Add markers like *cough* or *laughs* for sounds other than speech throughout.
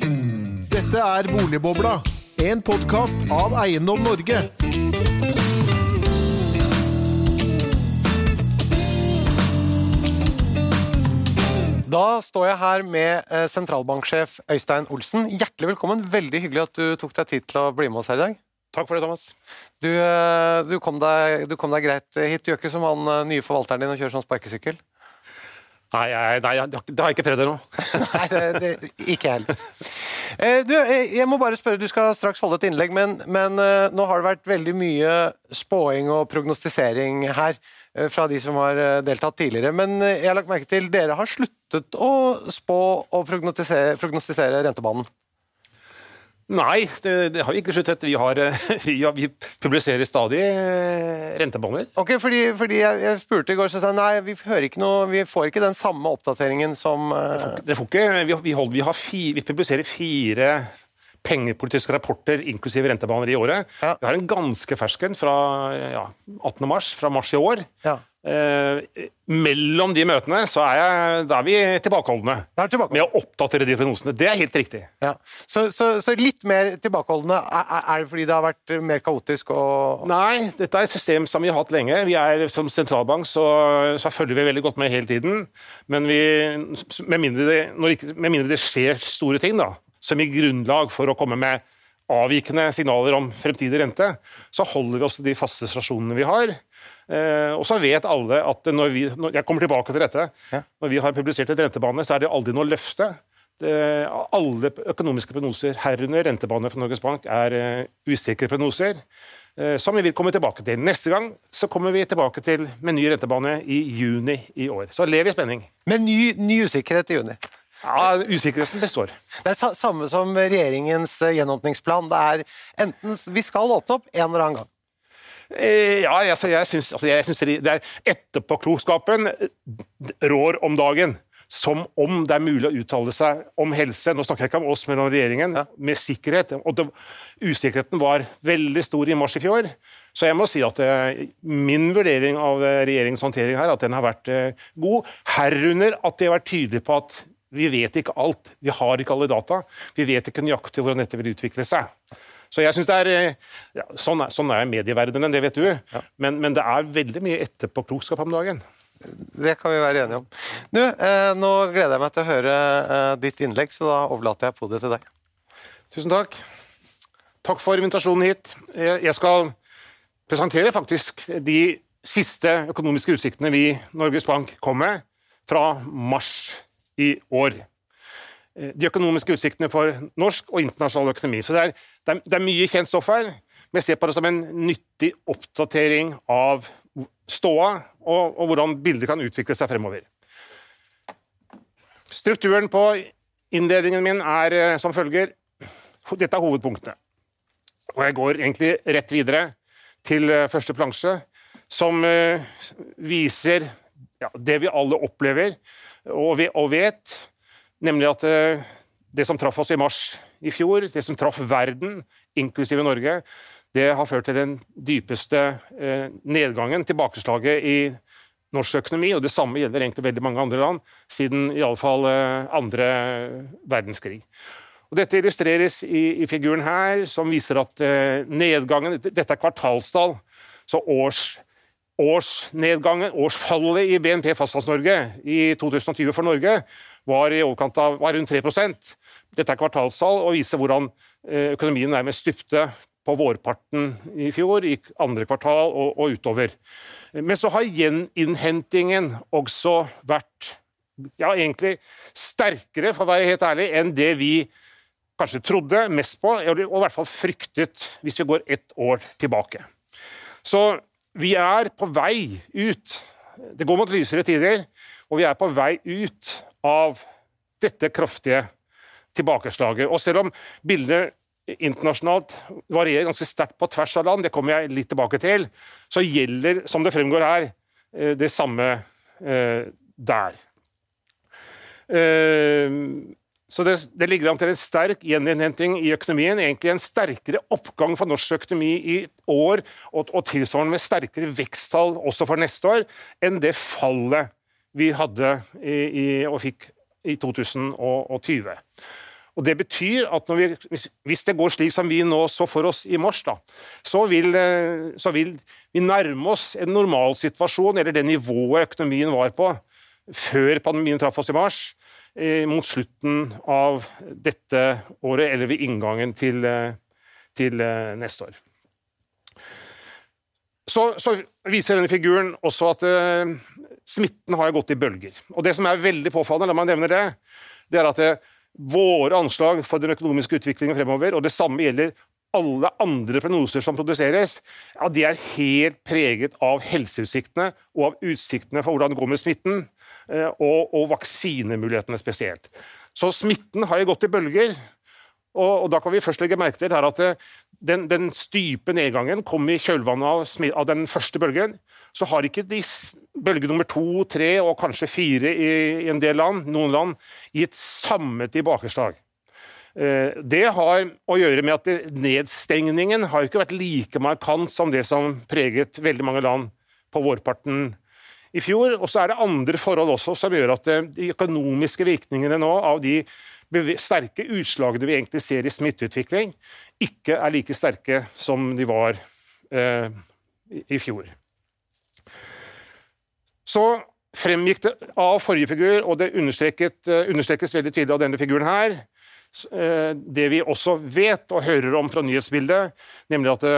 Dette er Boligbobla, en podkast av Eiendom Norge. Da står jeg her med eh, sentralbanksjef Øystein Olsen. Hjertelig velkommen. Veldig hyggelig at du tok deg tid til å bli med oss her i dag. Takk for det, Thomas. Du, eh, du, kom, deg, du kom, deg, greit hit. Du gjør ikke som han eh, nye forvalteren din og kjører sånn sparkesykkel? Nei, nei, nei, det har jeg ikke prøvd ennå. *laughs* nei, ikke jeg heller. Du, jeg må bare spørre, du skal straks holde et innlegg, men, men nå har det vært veldig mye spåing og prognostisering her fra de som har deltatt tidligere. Men jeg har lagt merke til dere har sluttet å spå og prognostisere, prognostisere rentebanen. Nei, det, det, har vi ikke sluttet. Vi, har, *laughs* ja, vi publiserer stadig rentebonger. Ok, fordi, fordi jeg, jeg, spurte i går, så sa jeg nei, vi, noe, vi, får ikke den samme oppdateringen som uh... Dere får ikke. Vi, holder, har fi, vi, publiserer fire pengepolitiske rapporter inklusive rentebaner i året. Ja. Vi har en ganske fersk en fra ja, 18. mars, fra mars i år. Ja. Eh, mellom de møtene så er, jeg, da er vi tilbakeholdne tilbake. med å oppdatere de prognosene. Det er helt riktig. Ja. Så, så, så, litt mer tilbakeholdne. Er, er, det fordi det har vært mer kaotisk? Og... Nei, dette er et system som vi har hatt lenge. Vi er Som sentralbank så, så følger vi veldig godt med hele tiden. Men vi, med, mindre det, ikke, med mindre det skjer store ting da, som gir grunnlag for å komme med avvikende signaler om fremtidig rente, så holder vi oss til de faste stasjonene vi har. Eh, og så vet alle at når vi når Jeg kommer tilbake til dette. Ja. Når vi har publisert et rentebane, så er det aldri noe løfte. Det, alle økonomiske prognoser, herunder rentebane fra Norges Bank, er uh, usikre prognoser. Uh, som vi vil komme tilbake til. Neste gang så kommer vi tilbake til med ny rentebane i juni i år. Så lev i spenning. Med ny, ny usikkerhet i juni? Ja, Usikkerheten består. Det er samme som regjeringens gjenåpningsplan. Det er enten Vi skal åpne opp en eller annen gang. Eh, ja, altså, jeg syns altså, det er etterpåklokskapen rår om dagen. Som om det er mulig å uttale seg om helse. Nå snakker jeg ikke om oss, men om regjeringen. Ja. Med sikkerhet. Og det, usikkerheten var veldig stor i mars i fjor. Så jeg må si at eh, min vurdering av uh, regjeringens håndtering her, at den har vært eh, god. Herunder at de har vært tydelige på at vi vet ikke alt. Vi har ikke alle data. Vi vet ikke nøyaktig hvordan dette vil utvikle seg. Så jeg synes det er, eh, ja, sånn, er, sånn er medieverdenen, det vet du. Ja. Men, men, det er veldig mye etterpåklokskap om dagen. Det kan vi være enige om. Du, eh, nå gleder jeg meg til å høre eh, ditt innlegg, så da overlater jeg podiet til deg. Tusen takk. Takk for invitasjonen hit. Jeg skal presentere faktisk de siste økonomiske utsiktene vi Norges Bank kom med fra mars i år. Eh, de økonomiske utsiktene for norsk og internasjonal økonomi. Så det er, det er, det er mye kjent stoff her, men jeg ser på det som en nyttig oppdatering av ståa og, og hvordan bildet kan utvikle seg fremover. Strukturen på innledningen min er eh, som følger. Dette er hovedpunktene. Og jeg går egentlig rett videre til eh, første plansje, som viser ja, det vi alle opplever og vet, Nemlig at eh, det som traff oss i mars i fjor, det som traff verden, inklusive Norge, det har ført til den dypeste eh, nedgangen, tilbakeslaget, i norsk økonomi. Og det samme gjelder egentlig veldig mange andre land, siden iallfall eh, andre verdenskrig. Og dette illustreres i, i, figuren her, som viser at nedgangen Dette er kvartalstall, så års, årsnedgangen, årsfallet i BNP Fastlands-Norge i 2020 for Norge var i overkant av var rundt 3 Dette er kvartalstall og viser hvordan eh, økonomien nærmest stupte på vårparten i fjor, i andre kvartal og, og utover. Men så har gjeninnhentingen også vært ja, egentlig sterkere, for å være helt ærlig, enn det vi kanskje trodde mest på, og i hvert fall fryktet hvis vi går ett år tilbake. Så vi er på vei ut. Det går mot lysere tider, og vi er på vei ut av dette kraftige tilbakeslaget. Og selv om bildet internasjonalt varierer ganske sterkt på tvers av land, det kommer jeg litt tilbake til, så gjelder, som det fremgår her, eh, det samme eh, der. Så det, det, ligger an til en sterk gjeninnhenting i økonomien. Egentlig en sterkere oppgang for norsk økonomi i år, og, og tilsvarende med sterkere veksttall også for neste år, enn det fallet vi hadde i, i, og fikk i 2020. Og Det betyr at vi, hvis det går slik som vi nå så for oss i mars, da, så, vil, eh, så vil vi nærme oss en normalsituasjon, eller det nivået økonomien var på før pandemien traff oss i mars, mot slutten av dette året, eller ved inngangen til, eh, til neste år. Så, så, viser denne figuren også at uh, smitten har gått i bølger. Og Det som er veldig påfallende, la meg nevne det, det er at det, våre anslag for den økonomiske utviklingen fremover, og det samme gjelder alle andre prognoser som produseres, ja, de er helt preget av helseutsiktene og av utsiktene for hvordan det går med smitten, og, og vaksinemulighetene spesielt. Så smitten har jo gått i bølger. Og, og, Da kan vi først legge merke til at den, den stype nedgangen kom i kjølvannet av, av, den første bølgen. Så har ikke de, bølge nummer to, tre og kanskje fire i, i, en del land, noen land, gitt samme tilbakeslag. Eh, det har å gjøre med at nedstengningen har ikke vært like markant som det som preget veldig mange land på vårparten i fjor. Og så er det andre forhold også som gjør at eh, de økonomiske virkningene nå av de sterke utslagene vi egentlig ser i smitteutvikling, ikke er like sterke som de var eh, i fjor. Så fremgikk det av forrige figur, og det eh, understrekes veldig tydelig av denne figuren her, eh, det vi også vet og hører om fra nyhetsbildet, nemlig at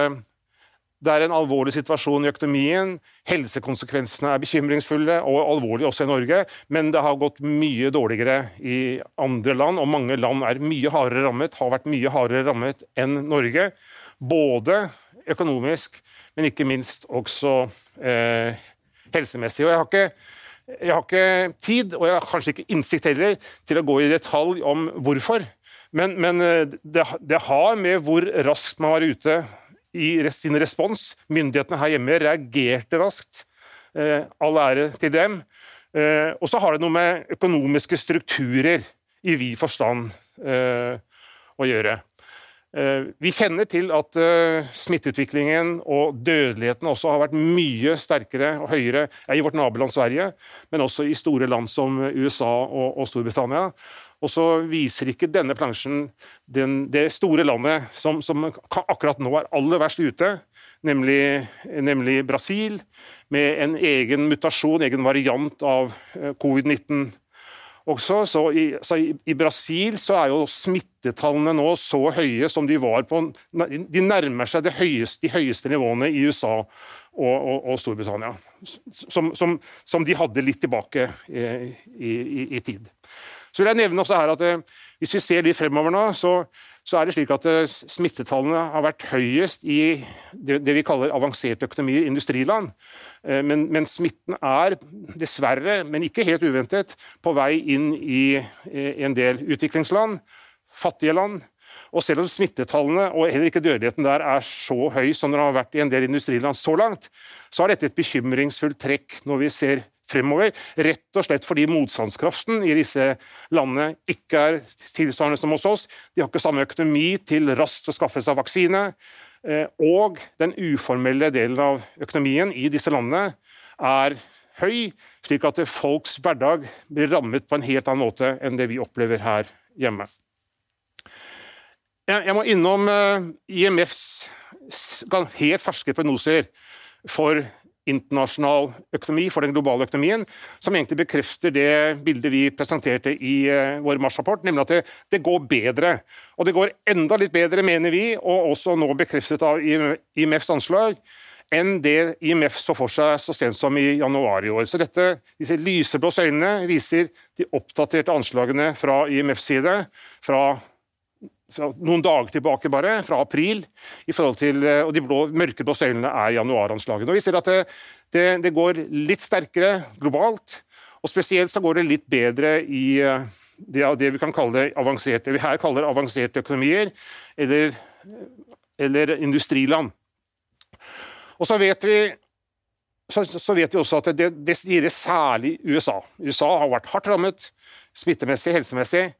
det er en alvorlig situasjon i økonomien. Helsekonsekvensene er bekymringsfulle og alvorlige også i Norge, men det har gått mye dårligere i andre land, og mange land er mye hardere rammet, har vært mye hardere rammet enn Norge. Både økonomisk, men ikke minst også eh, helsemessig. Og jeg har, ikke, jeg har ikke tid, og jeg har kanskje ikke innsikt heller, til å gå i detalj om hvorfor. Men, men eh, det, det, har med hvor raskt man var ute i sin respons. Myndighetene her hjemme reagerte raskt. Eh, all ære til dem. Eh, og så har det noe med økonomiske strukturer i vid forstand eh, å gjøre. Vi kjenner til at smitteutviklingen og dødeligheten også har vært mye sterkere og høyere i vårt naboland Sverige, men også i store land som USA og Storbritannia. Og så viser ikke denne plansjen den, det store landet som, som, akkurat nå er aller verst ute, nemlig, nemlig Brasil, med en egen mutasjon, egen variant av eh, covid-19 også. Så, i, så i, i, Brasil så er jo smittetallene nå så høye som de var på De nærmer seg høyeste, de høyeste nivåene i USA og, og, og Storbritannia. Som, som, som, de hadde litt tilbake eh, i, i tid. Så vil jeg nevne også her at eh, Hvis vi ser litt fremover nå, så, så er det slik at eh, smittetallene har vært høyest i det, det vi kaller avanserte økonomier, industriland. Eh, men, men, smitten er dessverre, men ikke helt uventet, på vei inn i en del utviklingsland, fattige land. Og selv om smittetallene og heller ikke dødeligheten der er så høy som den har vært i en del industriland så langt, så er dette et bekymringsfullt trekk når vi ser fremover. Rett og slett fordi motstandskraften i disse landene ikke er tilsvarende som hos oss. De har ikke samme økonomi til raskt å skaffe seg vaksine. Eh, og den uformelle delen av økonomien i disse landene er høy, slik at folks hverdag blir rammet på en helt annen måte enn det vi opplever her hjemme. Jeg må innom eh, IMFs helt ferske prognoser for internasjonal økonomi, for den globale økonomien, som egentlig bekrefter det bildet vi presenterte i uh, vår marsrapport, nemlig at det, det, går bedre. Og det går enda litt bedre, mener vi, og også nå bekreftet av IMFs anslag, enn det IMF så for seg så sent som i januar i år. Så dette, Disse lyseblå søylene viser de oppdaterte anslagene fra IMFs side fra noen dager tilbake, bare, fra april. i forhold til, eh, og De blå, mørkeblå søylene er januaranslagene. Og Vi ser at det, det, det, går litt sterkere globalt, og spesielt så går det litt bedre i eh, det, det vi kan kalle avanserte, vi her kaller avanserte økonomier, eller, eller industriland. Og så vet vi så, så, vet vi også at det, det gjelder særlig USA. USA har vært hardt rammet, smittemessig, helsemessig.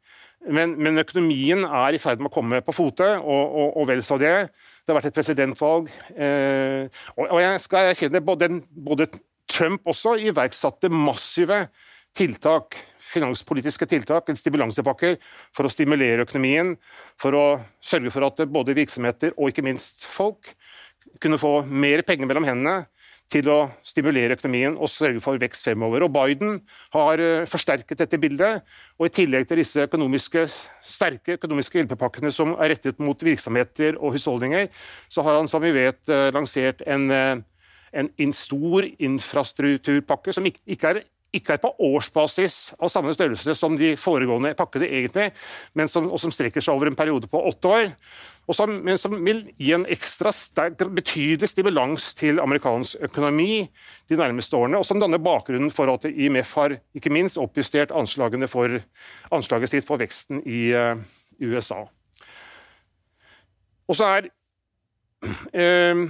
Men, men, økonomien er i ferd med å komme på fote, og, og, og, vel så det. Det har vært et presidentvalg. Eh, og, og, jeg skal erkjenne både, både Trump også iverksatte massive tiltak finanspolitiske tiltak, en stimulansepakker, for å stimulere økonomien, for å sørge for at både virksomheter og ikke minst folk kunne få mer penger mellom hendene til å stimulere økonomien og sørge for vekst fremover. Og Biden har eh, forsterket dette bildet, og i tillegg til disse økonomiske, sterke økonomiske hjelpepakkene som er rettet mot virksomheter og husholdninger, så har han som vi vet eh, lansert en, eh, en, en stor infrastrukturpakke som ikke er ikke er på årsbasis av samme størrelse som de foregående pakkene, egentlig, som, og som strekker seg over en periode på åtte år som, men som vil gi en ekstra sterk, betydelig stimulans til amerikansk økonomi de nærmeste årene, og som danner bakgrunnen for at IMF har ikke minst oppjustert for, anslaget sitt for veksten i uh, USA. Og så er uh,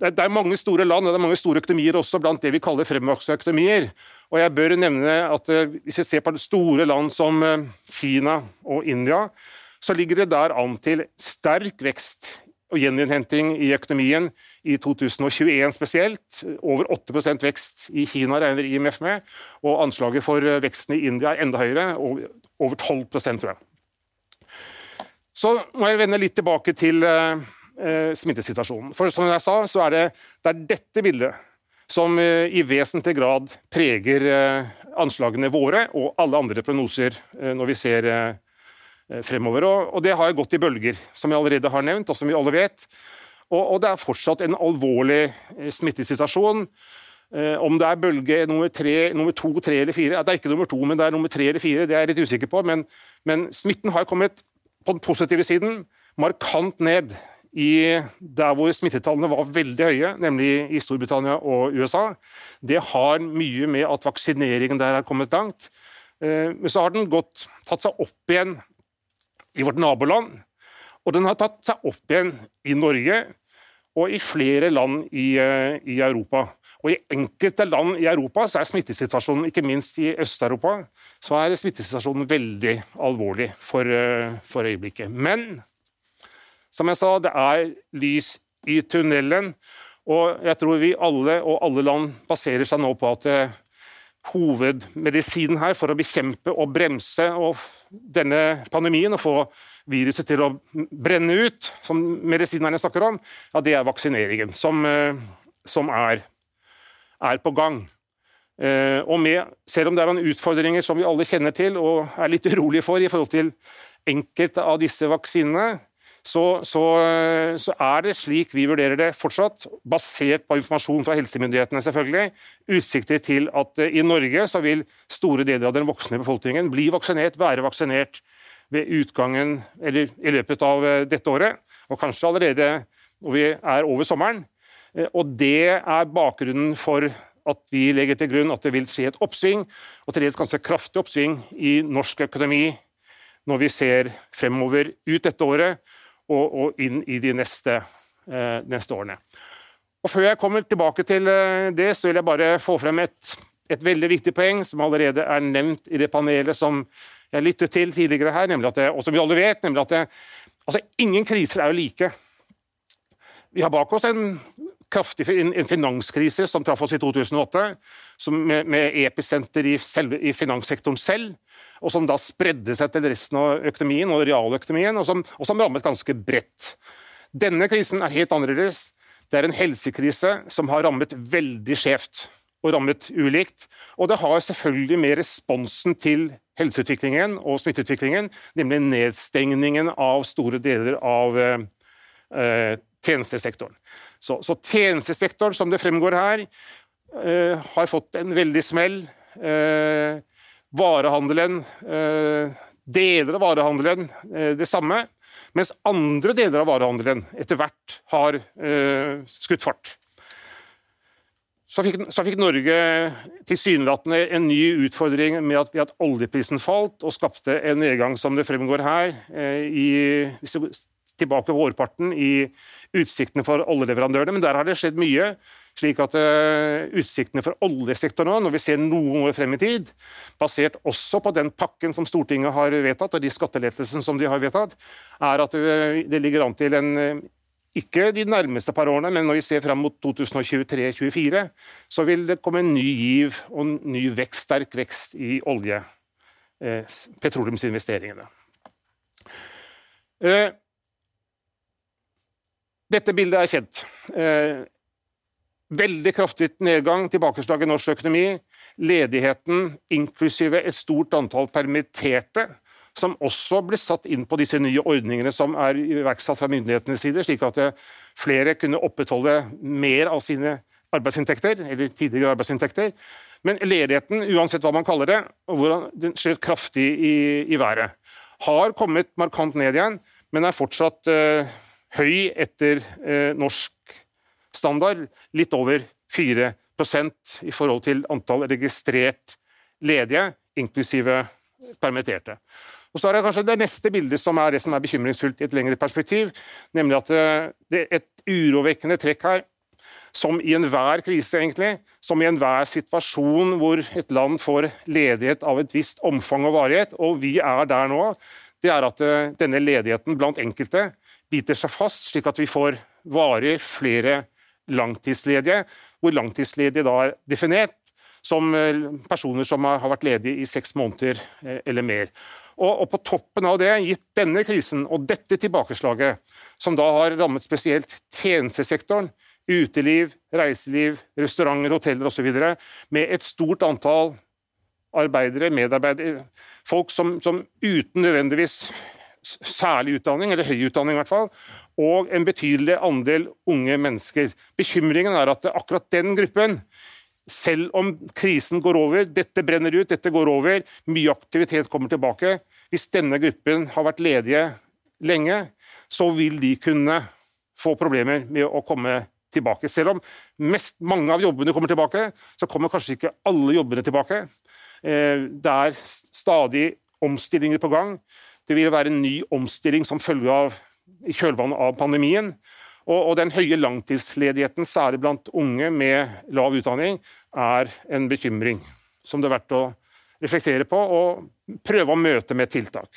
det er mange store land og det er mange store økonomier også blant det vi kaller fremvoksende økonomier. Og jeg bør nevne at uh, Hvis vi ser på store land som Kina og India, så ligger det der an til sterk vekst og gjeninnhenting i økonomien i 2021 spesielt. Over 8% vekst i Kina regner IMF med, og anslaget for veksten i India er enda høyere, over 12% tror jeg. Så må jeg vende litt tilbake til eh, smittesituasjonen. For som jeg sa, så er det, det er dette bildet som eh, i vesentlig grad preger eh, anslagene våre og alle andre prognoser eh, når vi ser fremover. Og, det har gått i bølger, som vi allerede har nevnt, og som vi alle vet. Og, det er fortsatt en alvorlig smittesituasjon. Om det er bølge nummer, tre, nummer to, tre eller fire Det er ikke nummer to, men det er nummer tre eller fire. Det er jeg litt usikker på. Men, men smitten har kommet på den positive siden markant ned der hvor smittetallene var veldig høye, nemlig i Storbritannia og USA. Det har mye med at vaksineringen der har kommet langt. Men så har den gått, tatt seg opp igjen i vårt naboland. Og den har tatt seg opp igjen i Norge og i flere land i, eh, i Europa. Og I enkelte land i Europa så er smittesituasjonen, ikke minst i Øst-Europa, så er smittesituasjonen veldig alvorlig for, eh, for, øyeblikket. Men som jeg sa, det er lys i tunnelen. Og jeg tror vi alle og alle land baserer seg nå på at eh, hovedmedisinen her for å bekjempe og bremse denne pandemien og få viruset til å brenne ut, som medisinerne snakker om, ja, det er vaksineringen, som, eh, som er, er, på gang. Eh, og med, selv om det er noen utfordringer som vi alle kjenner til og er litt *laughs* urolige for i forhold til enkelte av disse vaksinene, så, så, så, er det slik vi vurderer det fortsatt, basert på informasjon fra helsemyndighetene, selvfølgelig, utsikter til at eh, i Norge så vil store deler av den voksne befolkningen bli vaksinert, være vaksinert ved utgangen, eller i løpet av eh, dette året, og kanskje allerede når vi er over sommeren. Eh, og det er bakgrunnen for at vi legger til grunn at det vil skje et oppsving, og til dels ganske kraftig oppsving i norsk økonomi når vi ser fremover ut dette året og, og inn i de neste, eh, neste, årene. Og Før jeg kommer tilbake til eh, det, så vil jeg bare få frem et, et veldig viktig poeng som allerede er nevnt i det panelet som jeg lyttet til tidligere her, det, og som vi alle vet, nemlig at det, altså, ingen kriser er jo like. Vi har bak oss en kraftig en finanskrise som traff oss i 2008, med, med episenter i, i finanssektoren selv og som da spredde seg til resten av økonomien og realøkonomien, og som, og som rammet ganske bredt. Denne krisen er helt annerledes. Det er en helsekrise som har rammet veldig skjevt og rammet ulikt. Og det har selvfølgelig med responsen til helseutviklingen og smitteutviklingen, nemlig nedstengningen av store deler av eh, tjenestesektoren. Så, så, tjenestesektoren, som det fremgår her, eh, har fått en veldig smell. Eh, Varehandelen, eh, deler av varehandelen eh, det samme, mens andre deler av varehandelen etter hvert har eh, skutt fart. Så fikk, så fikk Norge tilsynelatende en ny utfordring med at, at, oljeprisen falt og skapte en nedgang, som det fremgår her, i, tilbake vårparten i utsiktene for oljeleverandørene. Men der har det skjedd mye slik at uh, utsiktene for oljesektoren nå, når vi ser noen år frem i tid, basert også på den pakken som Stortinget har vedtatt, og de skattelettelsene som de har vedtatt, er at uh, det ligger an til en uh, ikke de nærmeste par årene, men når vi ser fram mot 2023-2024, så vil det komme en ny giv og en ny vekst, sterk vekst i olje, petroleumsinvesteringene. Dette bildet er kjent. Veldig kraftig nedgang, tilbakeslag i norsk økonomi. Ledigheten, inklusive et stort antall permitterte, som også ble satt inn på disse nye ordningene som er iverksatt fra myndighetenes side, slik at flere kunne opprettholde mer av sine arbeidsinntekter, eller tidligere arbeidsinntekter. Men ledigheten, uansett hva man kaller det, den skjer kraftig i, i, været. Har kommet markant ned igjen, men er fortsatt uh, høy etter uh, norsk standard, litt over 4% i forhold til antall registrert ledige, inklusive permitterte. Og så er det kanskje det neste bildet som er det som er bekymringsfullt i et lengre perspektiv, nemlig at eh, det er et urovekkende trekk her, som i enhver krise, egentlig, som i enhver situasjon hvor et land får ledighet av et visst omfang og varighet, og vi er der nå, det er at eh, denne ledigheten blant enkelte biter seg fast, slik at vi får varig flere langtidsledige, hvor langtidsledige da er definert som eh, personer som har vært ledige i seks måneder eh, eller mer. Og, På toppen av det, gitt denne krisen og dette tilbakeslaget, som da har rammet spesielt tjenestesektoren, uteliv, reiseliv, restauranter, hoteller osv., med et stort antall arbeidere, medarbeidere, folk som, som uten nødvendigvis særlig utdanning, eller høy utdanning i hvert fall, og en betydelig andel unge mennesker. Bekymringen er at akkurat den gruppen, selv om krisen går over, dette brenner ut, dette går over, mye aktivitet kommer tilbake Hvis denne gruppen har vært ledige lenge, så vil de kunne få problemer med å komme tilbake. Selv om mest, mange av jobbene kommer tilbake, så kommer kanskje ikke alle jobbene tilbake. Eh, det er stadig omstillinger på gang. Det vil være en ny omstilling som følge av i kjølvannet av pandemien. Og, og, den høye langtidsledigheten, særlig blant unge med lav utdanning, er en bekymring som det er verdt å reflektere på og prøve å møte med tiltak.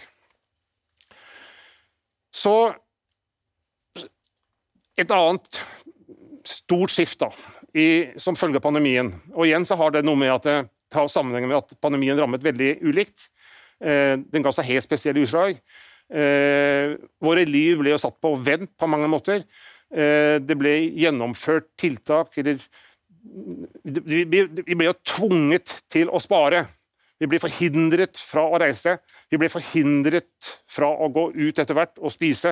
Så et annet stort skift da, i, som følge av pandemien. Og igjen så har det noe med at det har sammenheng med at pandemien rammet veldig ulikt. Eh, den ga seg helt spesielle utslag. Eh, våre liv ble jo satt på vent på mange måter. Eh, det ble gjennomført tiltak eller Vi ble jo tvunget til å spare. Vi ble forhindret fra å reise. Vi ble forhindret fra å gå ut etter hvert og spise.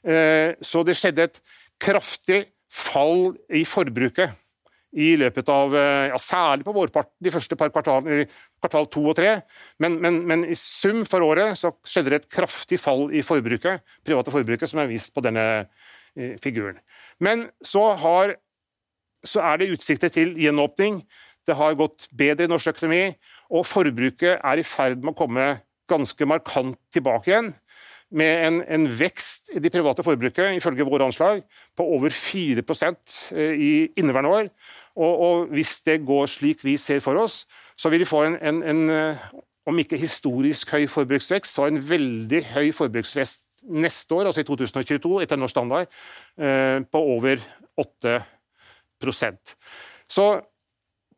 Eh, så det skjedde et kraftig fall i forbruket i løpet av ja, Særlig på vårparten, de første par kvartalene, kvartal to og tre. Men, men, men, i sum for året så skjedde det et kraftig fall i forbruket, private forbruket, som er vist på denne eh, figuren. Men så, har, så er det utsikter til gjenåpning. Det har gått bedre i norsk økonomi, og forbruket er i ferd med å komme ganske markant tilbake igjen. Med en, en vekst i de private forbruket, ifølge våre anslag, på over 4 eh, i inneværende år. Og, og hvis det går slik vi ser for oss, så vil vi få en, en, en, eh, om ikke historisk høy forbruksvekst, så en veldig høy forbruksvekst neste år, altså i 2022, etter norsk standard, eh, på over 8% Så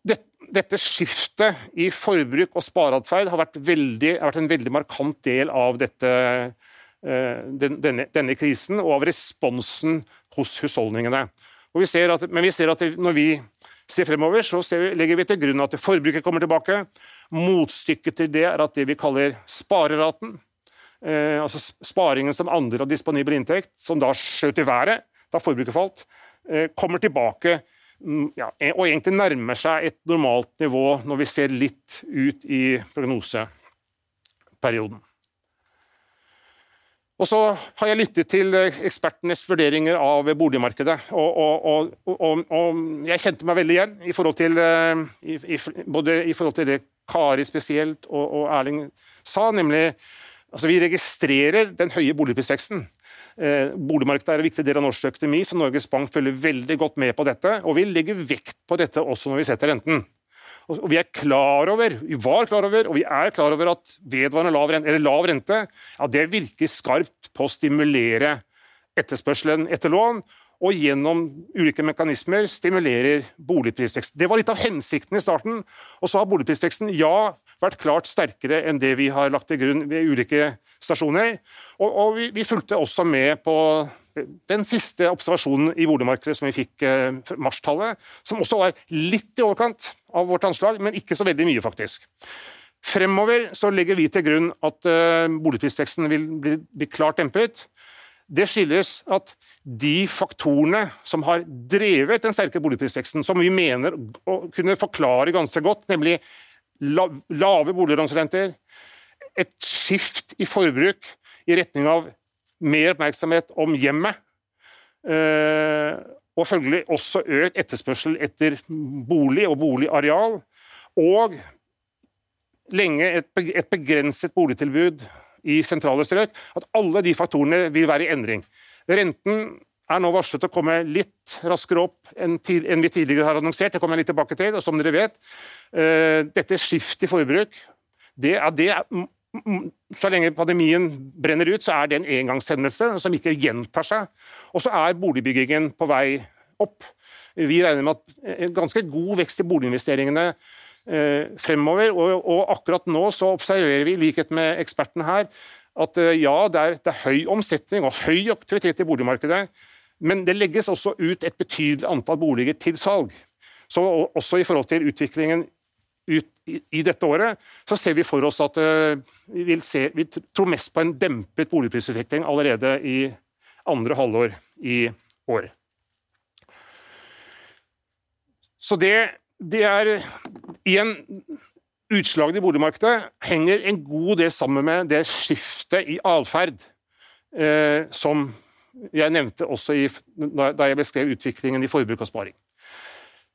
det, dette skiftet i forbruk og spareatferd har, har, vært en veldig markant del av dette, eh, denne, denne, krisen og av responsen hos husholdningene. Vi at, men vi ser at når vi ser fremover, så vi, legger vi til grunn at forbruket kommer tilbake. Motstykket til det er at det vi kaller spareraten, eh, altså sparingen som andel av disponibel inntekt, som da skjøt i været da forbruket falt, eh, kommer tilbake mm, ja, og egentlig nærmer seg et normalt nivå når vi ser litt ut i prognoseperioden. Og så har jeg lyttet til eh, ekspertenes vurderinger av boligmarkedet. Og, og, og, og jeg kjente meg veldig igjen i forhold til, eh, i, i, både i forhold til det Kari spesielt og, Erling sa, nemlig altså vi registrerer den høye boligprisveksten. Eh, boligmarkedet er en viktig del av norsk økonomi, så Norges Bank følger veldig godt med på dette. Og vi legger vekt på dette også når vi setter renten. Og vi er klar over, vi var klar over, og vi er klar over at vedvarende lav rente, eller lav rente ja, det virker skarpt på å stimulere etterspørselen etter lån, og gjennom ulike mekanismer stimulerer boligprisvekst. Det var litt av hensikten i starten. Og så har boligprisveksten ja, vært klart sterkere enn det vi har lagt til grunn ved ulike stasjoner. Og, og vi, vi, fulgte også med på den siste observasjonen i boligmarkedet som vi fikk eh, marstallet, som også var litt i overkant av vårt anslag, men ikke så veldig mye, faktisk. Fremover så legger vi til grunn at uh, boligprisveksten vil bli, bli klart dempet. Det skyldes at de faktorene som har drevet den sterke boligprisveksten, som vi mener å kunne forklare ganske godt, nemlig lave boliglånsrenter, et skift i forbruk i retning av mer oppmerksomhet om hjemmet, eh, og følgelig også økt etterspørsel etter bolig og boligareal, og lenge et begrenset boligtilbud i sentrale strøk, at alle de faktorene vil være i endring. Renten er nå varslet å komme litt raskere opp enn, vi tidligere har annonsert. Det kommer jeg litt tilbake til. og som dere vet, eh, Dette skiftet i forbruk det er, det Så lenge pandemien brenner ut, så er det en engangshendelse som ikke gjentar seg. Og så er boligbyggingen på vei opp. Vi regner med at en ganske god vekst i boliginvesteringene eh, fremover. Og, og akkurat nå så observerer vi, i likhet med ekspertene her, at eh, ja, det er, det er, høy omsetning og høy aktivitet i boligmarkedet, men det legges også ut et betydelig antall boliger til salg. Så også i forhold til utviklingen ut i, dette året, så ser vi for oss at vi, vil se, vi, tror mest på en dempet boligprisutvikling allerede i andre halvår i år. Så det, det er igjen Utslagene i boligmarkedet henger en god del sammen med det skiftet i atferd eh, som jeg nevnte også i, da jeg beskrev utviklingen i forbruk og sparing.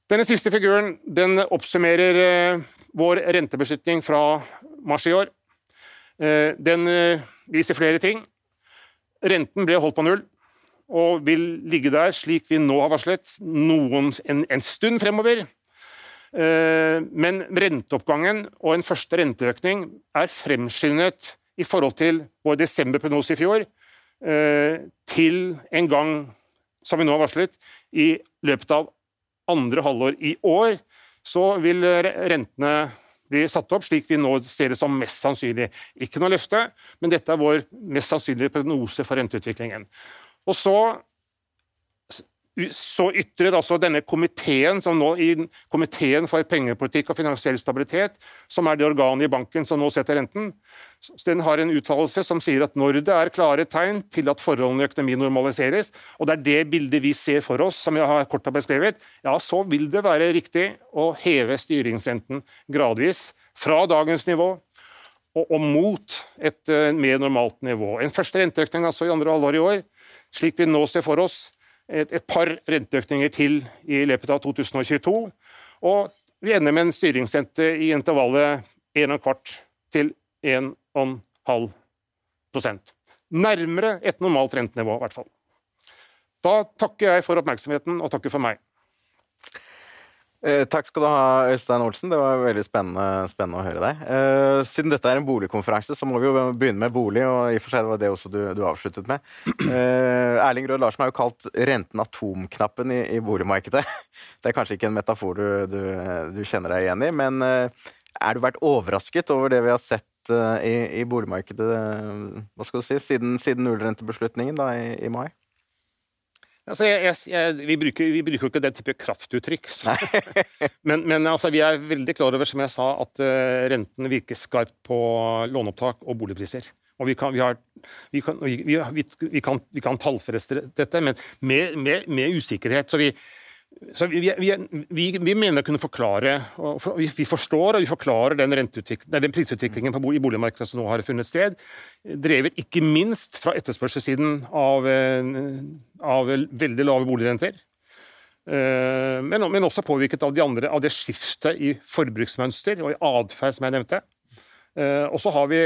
Denne siste figuren den oppsummerer eh, vår rentebeslutning fra mars i år. Eh, den eh, viser flere ting. Renten ble holdt på null og vil ligge der slik vi nå har varslet, noen, en, en stund fremover. Men renteoppgangen og en første renteøkning er fremskyndet i forhold til vår desemberprognose i fjor, til en gang, som vi nå har varslet, i løpet av andre halvår i år, så vil rentene bli satt opp slik vi nå ser det som mest sannsynlig. Ikke noe løfte, men dette er vår mest sannsynlige prognose for renteutviklingen. Og så så ytrer altså denne komiteen, som nå i Komiteen for pengepolitikk og finansiell stabilitet, som er det organet i banken som nå setter renten, den har en uttalelse som sier at når det er klare tegn til at forholdene i økonomien normaliseres, og det er det bildet vi ser for oss, som jeg har kort beskrevet, ja, så vil det være riktig å heve styringsrenten gradvis fra dagens nivå og, og mot et uh, mer normalt nivå. En første renteøkning altså i andre halvår i år, slik vi nå ser for oss, et, et par renteøkninger til i løpet av 2022. Og vi ender med en styringsrente i intervallet 1,25 til 1,5% Nærmere et normalt rentenivå, i hvert fall. Da takker jeg for oppmerksomheten, og takker for meg. Eh, takk skal du ha, Øystein Olsen. Det var veldig spennende, spennende å høre deg. Eh, siden dette er en boligkonferanse, så må vi jo begynne med bolig. og i og for seg var det også du, du avsluttet med. Eh, Erling Rød Larsen har jo kalt renten atomknappen i, i, boligmarkedet. *laughs* Det er kanskje ikke en metafor du, du, du, kjenner deg igjen i, men er du vært overrasket over det vi har sett i, i, boligmarkedet hva skal du si, siden, siden nullrentebeslutningen da, i, i mai? Altså, jeg, jeg, vi, bruker, vi, bruker, jo ikke den type kraftuttrykk. *laughs* men, men altså, vi er veldig klar over, som jeg sa, at uh, renten virker skarpt på låneopptak og boligpriser. Og vi kan, har, kan, kan, kan tallfeste dette, men med, med, med usikkerhet. Så vi, så vi, vi, vi, mener å kunne forklare og Vi forstår og vi forklarer den, den prisutviklingen i boligmarkedet som nå har funnet sted, drevet ikke minst fra etterspørselssiden av, av veldig lave boligrenter. Eh, men, men, også påvirket av, de andre, av det skiftet i forbruksmønster og i atferd som jeg nevnte. Eh, og så har vi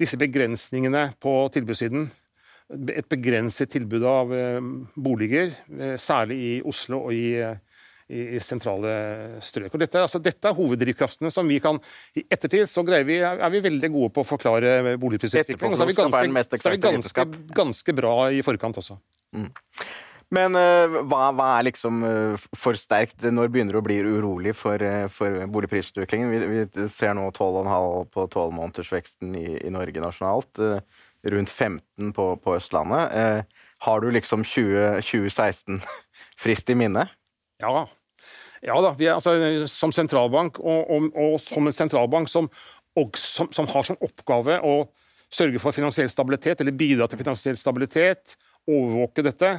disse begrensningene på tilbudssiden et begrenset tilbud av eh, boliger, eh, særlig i Oslo og i, i sentrale strøk. Og dette, altså, dette er hoveddrivkraftene som vi kan I ettertid så vi, er vi veldig gode på å forklare boligprisutvikling. Og så er vi ganske, så er vi ganske, ganske bra i forkant også. Mm. Men hva, hva, er liksom for sterkt? Når begynner du å bli urolig for, for boligprisutviklingen? Vi, vi, ser nå 12,5 på tolvmånedersveksten i, i Norge nasjonalt. Rundt 15 på, på Østlandet. har du liksom 20, 2016 *laughs* frist i minne? Ja. Ja da. Er, altså, som sentralbank, og, og, og, som en sentralbank som, som, som har som oppgave å sørge for finansiell stabilitet, eller bidra til finansiell stabilitet, overvåke dette.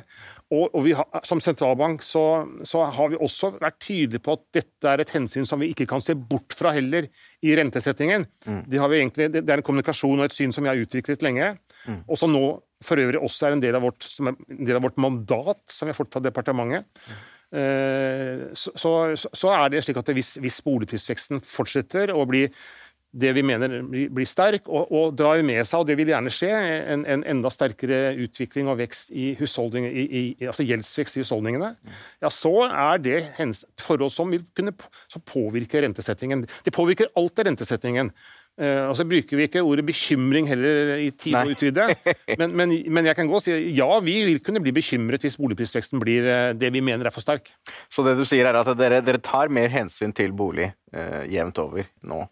Og, og har, Som sentralbank så, så, har vi også vært tydelige på at dette er et hensyn som vi ikke kan se bort fra heller i rentesettingen. Mm. Det, egentlig, det, er en kommunikasjon og et syn som vi har utviklet lenge, mm. og som nå for øvrig også er en del av vårt, del av vårt mandat som vi har fått fra departementet. Mm. Så, så, så, er det slik at hvis, hvis boligprisveksten fortsetter å bli det vi mener blir sterk, og, og drar med seg, og det vil gjerne skje, en, en enda sterkere utvikling og vekst i husholdninger, i, i, altså gjeldsvekst i husholdningene, ja, så er det forhold som vil kunne påvirke rentesettingen. Det påvirker alltid rentesettingen. Uh, og så bruker vi ikke ordet bekymring heller i tide å utvide. Men, men, men, jeg kan gå og si ja, vi vil kunne bli bekymret hvis boligprisveksten blir uh, det vi mener er for sterk. Så det du sier er at dere, dere tar mer hensyn til bolig uh, jevnt over nå?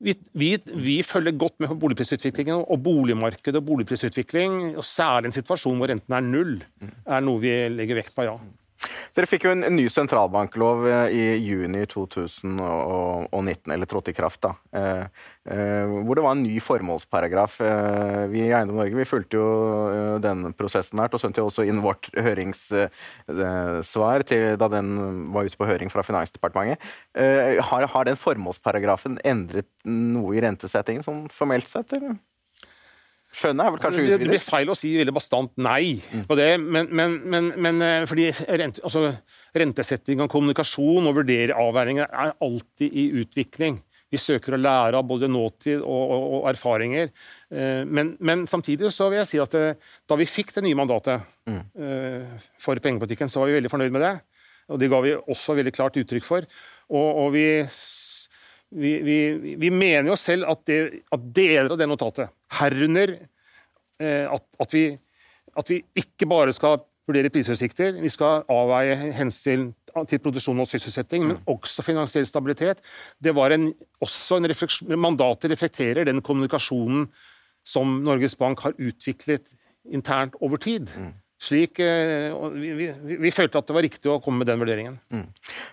Vi, vi, vi, følger godt med på boligprisutviklingen, og boligmarkedet og boligprisutvikling, og særlig en situasjon hvor renten er null, er noe vi legger vekt på, ja. Dere fikk jo en, ny sentralbanklov eh, i juni 2019, eller trådte i kraft, da. Eh, eh, hvor det var en ny formålsparagraf. Eh, vi i Eiendom Norge vi fulgte jo eh, den prosessen her, og sendte jo også inn vårt høringssvar til, da den var ute på høring fra Finansdepartementet. Eh, har, har den formålsparagrafen endret noe i rentesettingen, sånn formelt sett? eller? Skjønnet er vel kanskje utvidet? Det blir feil å si veldig bastant nei på det. Men, men, men, men eh, fordi rent, altså, rentesetting og kommunikasjon og vurdere avveininger er alltid i utvikling. Vi søker å lære av både nåtid og, og, og erfaringer. Men, men, samtidig så vil jeg si at det, eh, da vi fikk det nye mandatet mm. for pengepolitikken, så var vi veldig fornøyd med det. Og det ga vi også veldig klart uttrykk for. Og, og vi vi, vi, vi, mener jo selv at, det, at, deler av det notatet, herunder eh, at, at, vi, at, vi, ikke bare skal vurdere prisutsikter, vi skal avveie hensyn til produksjon og sysselsetting, men også finansiell stabilitet. Det var en, også en Mandatet reflekterer den kommunikasjonen som Norges Bank har utviklet internt over tid. Mm. Slik, eh, vi, vi, vi, følte at det var riktig å komme med den vurderingen. Mm.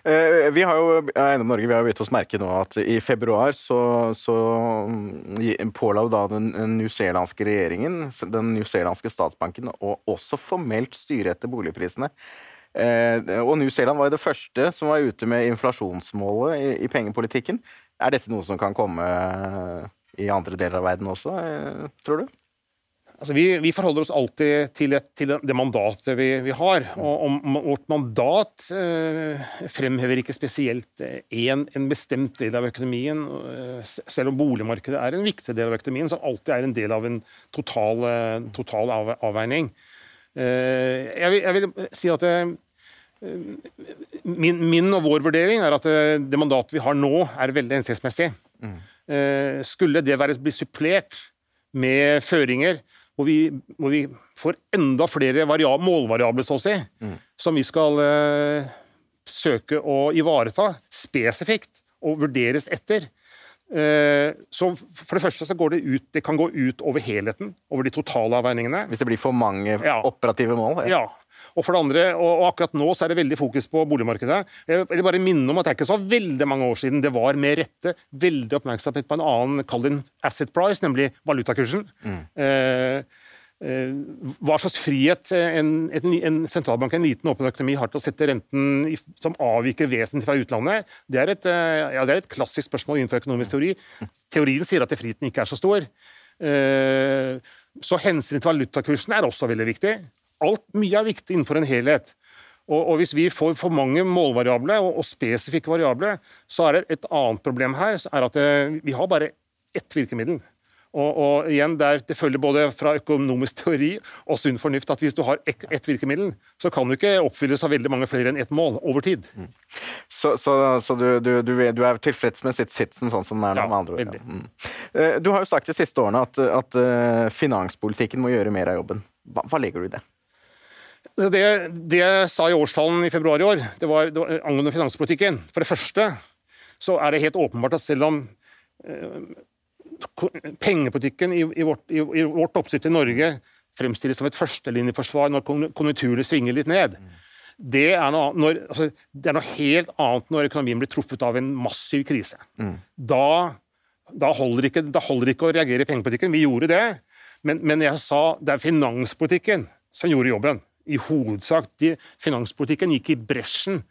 Eh, vi har jo Eiendom Norge vi har gitt oss merke nå at i februar så, så mm, påla da den newzealandske regjeringen, den newzealandske statsbanken, å også formelt styre etter boligprisene. Eh, og New Zealand var jo det første som var ute med inflasjonsmålet i, i pengepolitikken. Er dette noe som kan komme i andre deler av verden også, tror du? Altså, vi, vi, forholder oss alltid til, et, til det mandatet vi, vi har. Og, og, vårt mandat eh, fremhever ikke spesielt én eh, en bestemt del av økonomien. Eh, selv om boligmarkedet er en viktig del av økonomien, som alltid er en del av en total, eh, total av, avveining. Eh, jeg, vil, jeg, vil, si at eh, min, min, og vår vurdering er at det mandatet vi har nå, er veldig hensiktsmessig. Mm. skulle det være bli supplert med føringer hvor vi, hvor vi får enda flere målvariabler, så å si, mm. som vi skal uh, søke å ivareta spesifikt og vurderes etter. Uh, så For det første så går det ut, det kan gå ut over helheten, over de totale avveiningene. Hvis det blir for mange ja. operative mål? Ja. ja. Og for det andre, og akkurat nå så er det veldig fokus på boligmarkedet. Jeg vil bare minne om at det er ikke så veldig mange år siden det var med rette veldig oppmerksomhet på en annen, kall det asset price, nemlig valutakursen. Mm. Eh, eh, hva slags frihet en, en, en, sentralbank, en liten åpen økonomi, har til å sette renten i, som avviker vesentlig fra utlandet, det er, et, eh, ja, det er et klassisk spørsmål innenfor økonomisk teori. Teorien sier at friheten ikke er så stor. Eh, så hensynet til valutakursen er også veldig viktig alt, mye er viktig innenfor en helhet. Og, og Hvis vi får for mange målvariable og, og, spesifikke variable, så er det et annet problem her. så er at det, eh, Vi har bare ett virkemiddel. Og, og igjen, der, Det følger både fra økonomisk teori og sunn fornuft at hvis du har ett et virkemiddel, så kan du ikke oppfylles av veldig mange flere enn ett mål over tid. Mm. Så, så, så du, du, du, du, er tilfreds med sitt sitsen sånn som den er nå, ja, med andre ord? Ja. Mm. Eh, du har jo sagt de siste årene at, at, eh, finanspolitikken må gjøre mer av jobben. Hva, hva legger du i det? Det, det jeg sa i årstalen i februar i år, det var, det var angående finanspolitikken. For det første så er det helt åpenbart at selv om eh, pengepolitikken i, i, vårt, i, i vårt oppsett i Norge fremstilles som et førstelinjeforsvar når kon- konjunkturene svinger litt ned, det er, noe, når, altså, det er noe helt annet når økonomien blir truffet av en massiv krise. Da, da, holder ikke, da holder ikke å reagere i pengepolitikken. Vi gjorde det, men, men jeg sa det er finanspolitikken som gjorde jobben. I hovedsak. De, finanspolitikken gikk i bresjen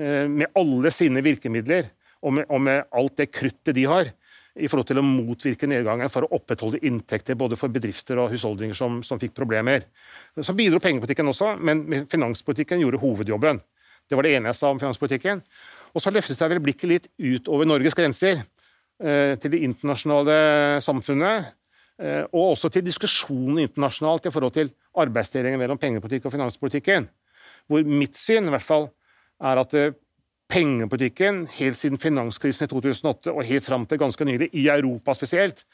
eh, med alle sine virkemidler og med, og med alt det kruttet de har i forhold til å motvirke nedgangen for å opprettholde inntekter både for bedrifter og husholdninger som, som fikk problemer. Så bidro pengepolitikken også, men finanspolitikken gjorde hovedjobben. Det var det ene jeg sa om finanspolitikken. Og så løftet jeg vel blikket litt utover Norges grenser, eh, til det internasjonale samfunnet. Eh, Og også til diskusjonen internasjonalt i forhold til arbeidsdelingen mellom pengepolitikk og finanspolitikken. Hvor mitt syn i hvert fall er at eh, pengepolitikken helt siden finanskrisen i 2008 og helt fram til ganske nylig, i Europa spesielt,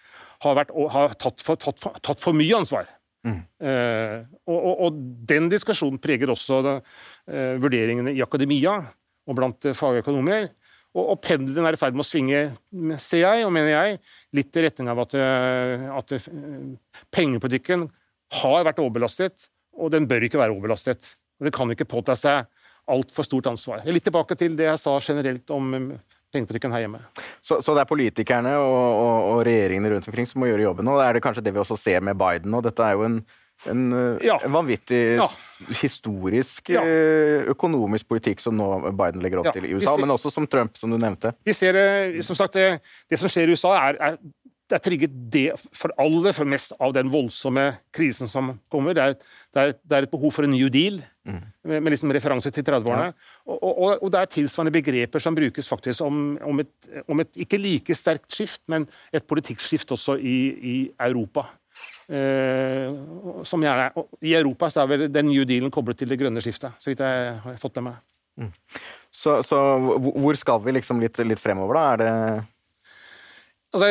har, vært, har tatt, for, tatt, for, tatt for mye ansvar. Eh, og, og, og den diskusjonen preger også da, eh, vurderingene i akademia og blant fagøkonomer. Og, og pendelen er i ferd med å svinge, ser jeg, og mener jeg, litt i retning av at, eh, at eh, pengepolitikken har vært overbelastet, og den bør ikke være overbelastet. Og Det kan ikke påta seg altfor stort ansvar. Litt tilbake til det jeg sa generelt om eh, pengepolitikken her hjemme. Så, så det er politikerne og, og, og regjeringene rundt omkring som må gjøre jobben. nå? det er det kanskje det vi også ser med Biden. nå. dette er jo en, en, eh, Ja. en vanvittig Ja. historisk Ja. eh, økonomisk politikk som nå Biden legger opp Ja. til i USA, ser- men også som Trump, som du nevnte. Vi ser som sagt, det, det som skjer i USA, er, er, det er trigget det for aller for mest av den voldsomme krisen som kommer. Det er, det er, det er et behov for en new deal, med, med liksom referanse til 30-årene. Og, og, og det er tilsvarende begreper som brukes faktisk om, om, et, om et ikke like sterkt skift, men et politikkskift også i, i Europa. Eh, som gjerne er, I Europa så er vel den new dealen koblet til det grønne skiftet, så vidt jeg har fått med meg. Så, så hvor- skal vi liksom litt, litt fremover, da? Er det Altså,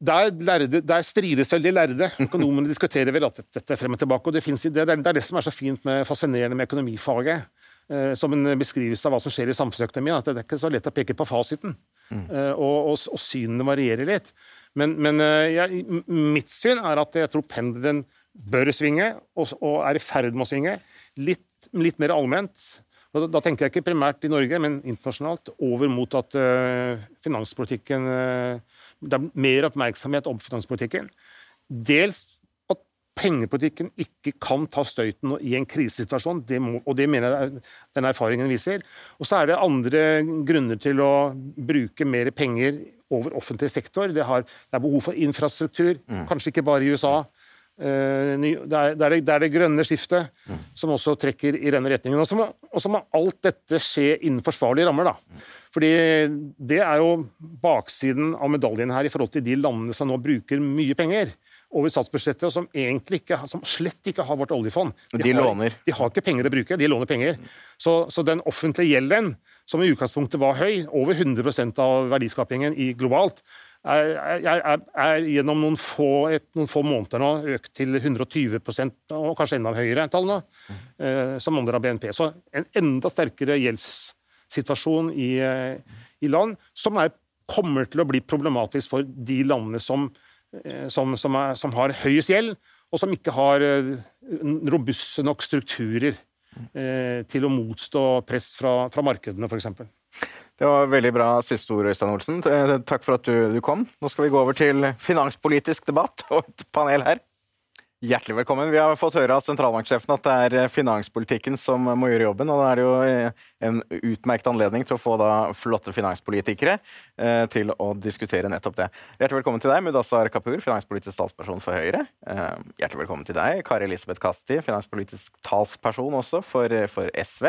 der, lærde, der strides vel de lærde. Økonomene diskuterer vel at dette frem og tilbake. og Det, finnes, det, er, det det som er så fint med, fascinerende med økonomifaget. Eh, som en beskrivelse av hva som skjer i samfunnsøkonomien. at Det er ikke så lett å peke på fasiten. Eh, og, og, og synene varierer litt. Men, men eh, jeg, mitt syn er at jeg tror pendelen bør svinge, og, og er i ferd med å svinge. Litt, litt mer allment. Da, da tenker jeg ikke primært i Norge, men internasjonalt. Over mot at uh, finanspolitikken uh, Det er mer oppmerksomhet om finanspolitikken. Dels at pengepolitikken ikke kan ta støyten i en krisesituasjon, det må, og det mener jeg den erfaringen viser. Og så er det andre grunner til å bruke mer penger over offentlig sektor. Det, har, det er behov for infrastruktur, kanskje ikke bare i USA. Eh, ny- Det er, det, er det, er det grønne skiftet som også trekker i denne retningen. Og så må, og så må alt dette skje innen forsvarlige rammer. da. Fordi det er jo baksiden av medaljen her i forhold til de landene som nå bruker mye penger over statsbudsjettet, og som ikke, som slett ikke har vårt oljefond. De har, låner. De har ikke penger å bruke, de låner penger. Så, så den offentlige gjelden, som i utgangspunktet var høy, over 100% av verdiskapingen i globalt, er, er, er, er gjennom noen få, et, noen få måneder nå økt til 120 og kanskje enda høyere tall nå, eh, som andel av BNP. Så en enda sterkere gjeldssituasjon i, eh, i land som er, kommer til å bli problematisk for de landene som, som, som, er, som har høyest gjeld, og som ikke har eh, robuste nok strukturer eh, til å motstå press fra, fra markedene, f.eks. Det var veldig bra siste ord, Øystein Olsen. Eh, Takk for at du, du kom. Nå skal vi gå over til finanspolitisk debatt og et panel her. Hjertelig velkommen. Vi har fått høre av sentralbanksjefen at det er eh, finanspolitikken som må gjøre jobben. Og det er jo eh, en utmerket anledning til å få flotte finanspolitikere eh, til å diskutere nettopp det. Hjertelig velkommen til deg, Mudassar Kapur, finanspolitisk talsperson for Høyre. Hjertelig velkommen til deg, Kari Elisabeth Kasti, finanspolitisk talsperson også for, for SV.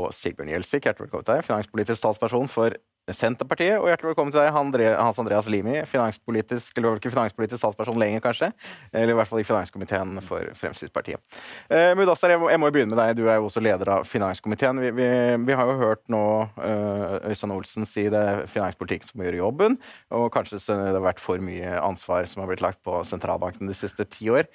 Og Sigbjørn Gjelsvik, hjertelig velkommen til deg, finanspolitisk talsperson for Senterpartiet, og hjertelig velkommen til deg, Hans Andreas Limi, finanspolitisk, eller ikke finanspolitisk talsperson lenger, kanskje, eller i hvert fall i finanskomiteen for Fremskrittspartiet. Eh, Mudassar, jeg, jeg må begynne med deg, du er jo også leder av finanskomiteen. Vi, vi, vi har jo hørt nå uh, Øystein Olsen si det er finanspolitikk som må gjøre jobben, og kanskje det har vært for mye ansvar som har blitt lagt på sentralbanken de siste ti år.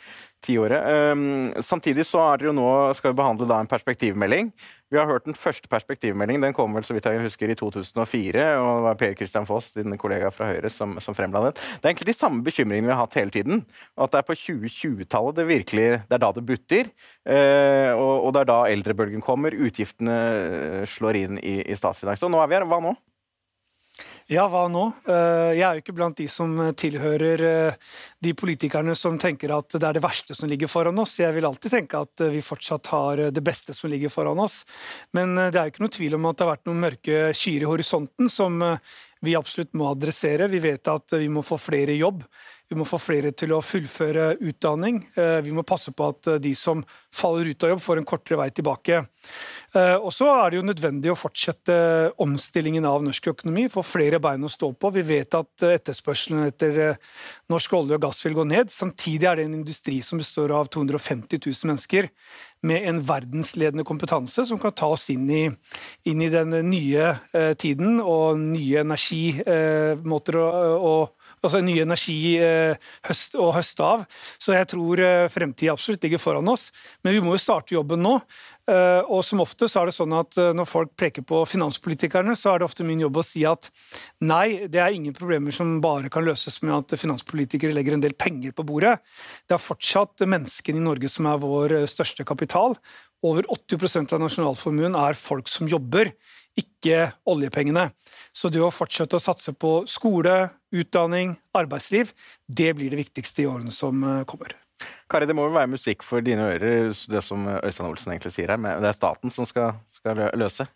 Um, samtidig så er det jo nå, skal vi behandle da en perspektivmelding. Vi har hørt den første perspektivmeldingen. Den kom vel så vidt jeg husker i 2004. og Det var Per Christian Foss, din kollega fra Høyre, som, som fremla den. Det er egentlig de samme bekymringene vi har hatt hele tiden. At det er på 2020-tallet det virkelig det er da det butter. Eh, og, og, det er da eldrebølgen kommer. Utgiftene slår inn i, i statsfinanser. Og nå er vi her. Hva nå? Ja, hva nå? Eh, jeg er jo ikke blant de som tilhører eh, de politikerne som tenker at det er det verste som ligger foran oss. Jeg vil alltid tenke at vi fortsatt har det beste som ligger foran oss. Men eh, det er jo ikke noe tvil om at det har vært noen mørke skyer i horisonten som vi absolutt må adressere. Vi vet at vi må få flere i jobb. Vi må få flere til å fullføre utdanning. Eh, vi må passe på at eh, de som faller ut av jobb, får en kortere vei tilbake. Eh, og så er det jo nødvendig å fortsette omstillingen av norsk økonomi, få flere bein å stå på. Vi vet at etterspørselen etter norsk olje og gass vil gå ned. Samtidig er det en industri som består av 250 000 mennesker med en verdensledende kompetanse som kan ta oss inn i, inn i den nye tiden og nye energimåter å, å altså ny energi eh, høst, å høste av. Så jeg tror eh, fremtiden absolutt ligger foran oss. Men vi må jo starte jobben nå. Eh, og som ofte så er det sånn at når folk peker på finanspolitikerne, så er det ofte min jobb å si at nei, det er ingen problemer som bare kan løses med at finanspolitikere legger en del penger på bordet. Det er fortsatt menneskene i Norge som er vår største kapital. Over 80% av nasjonalformuen er folk som jobber ikke oljepengene. Så det å fortsette å satse på skole, utdanning, arbeidsliv, det blir det viktigste i årene som eh, kommer. Kari, det må jo være musikk for dine ører, det som Øystein Olsen egentlig sier her. Men det er staten som skal, skal løse?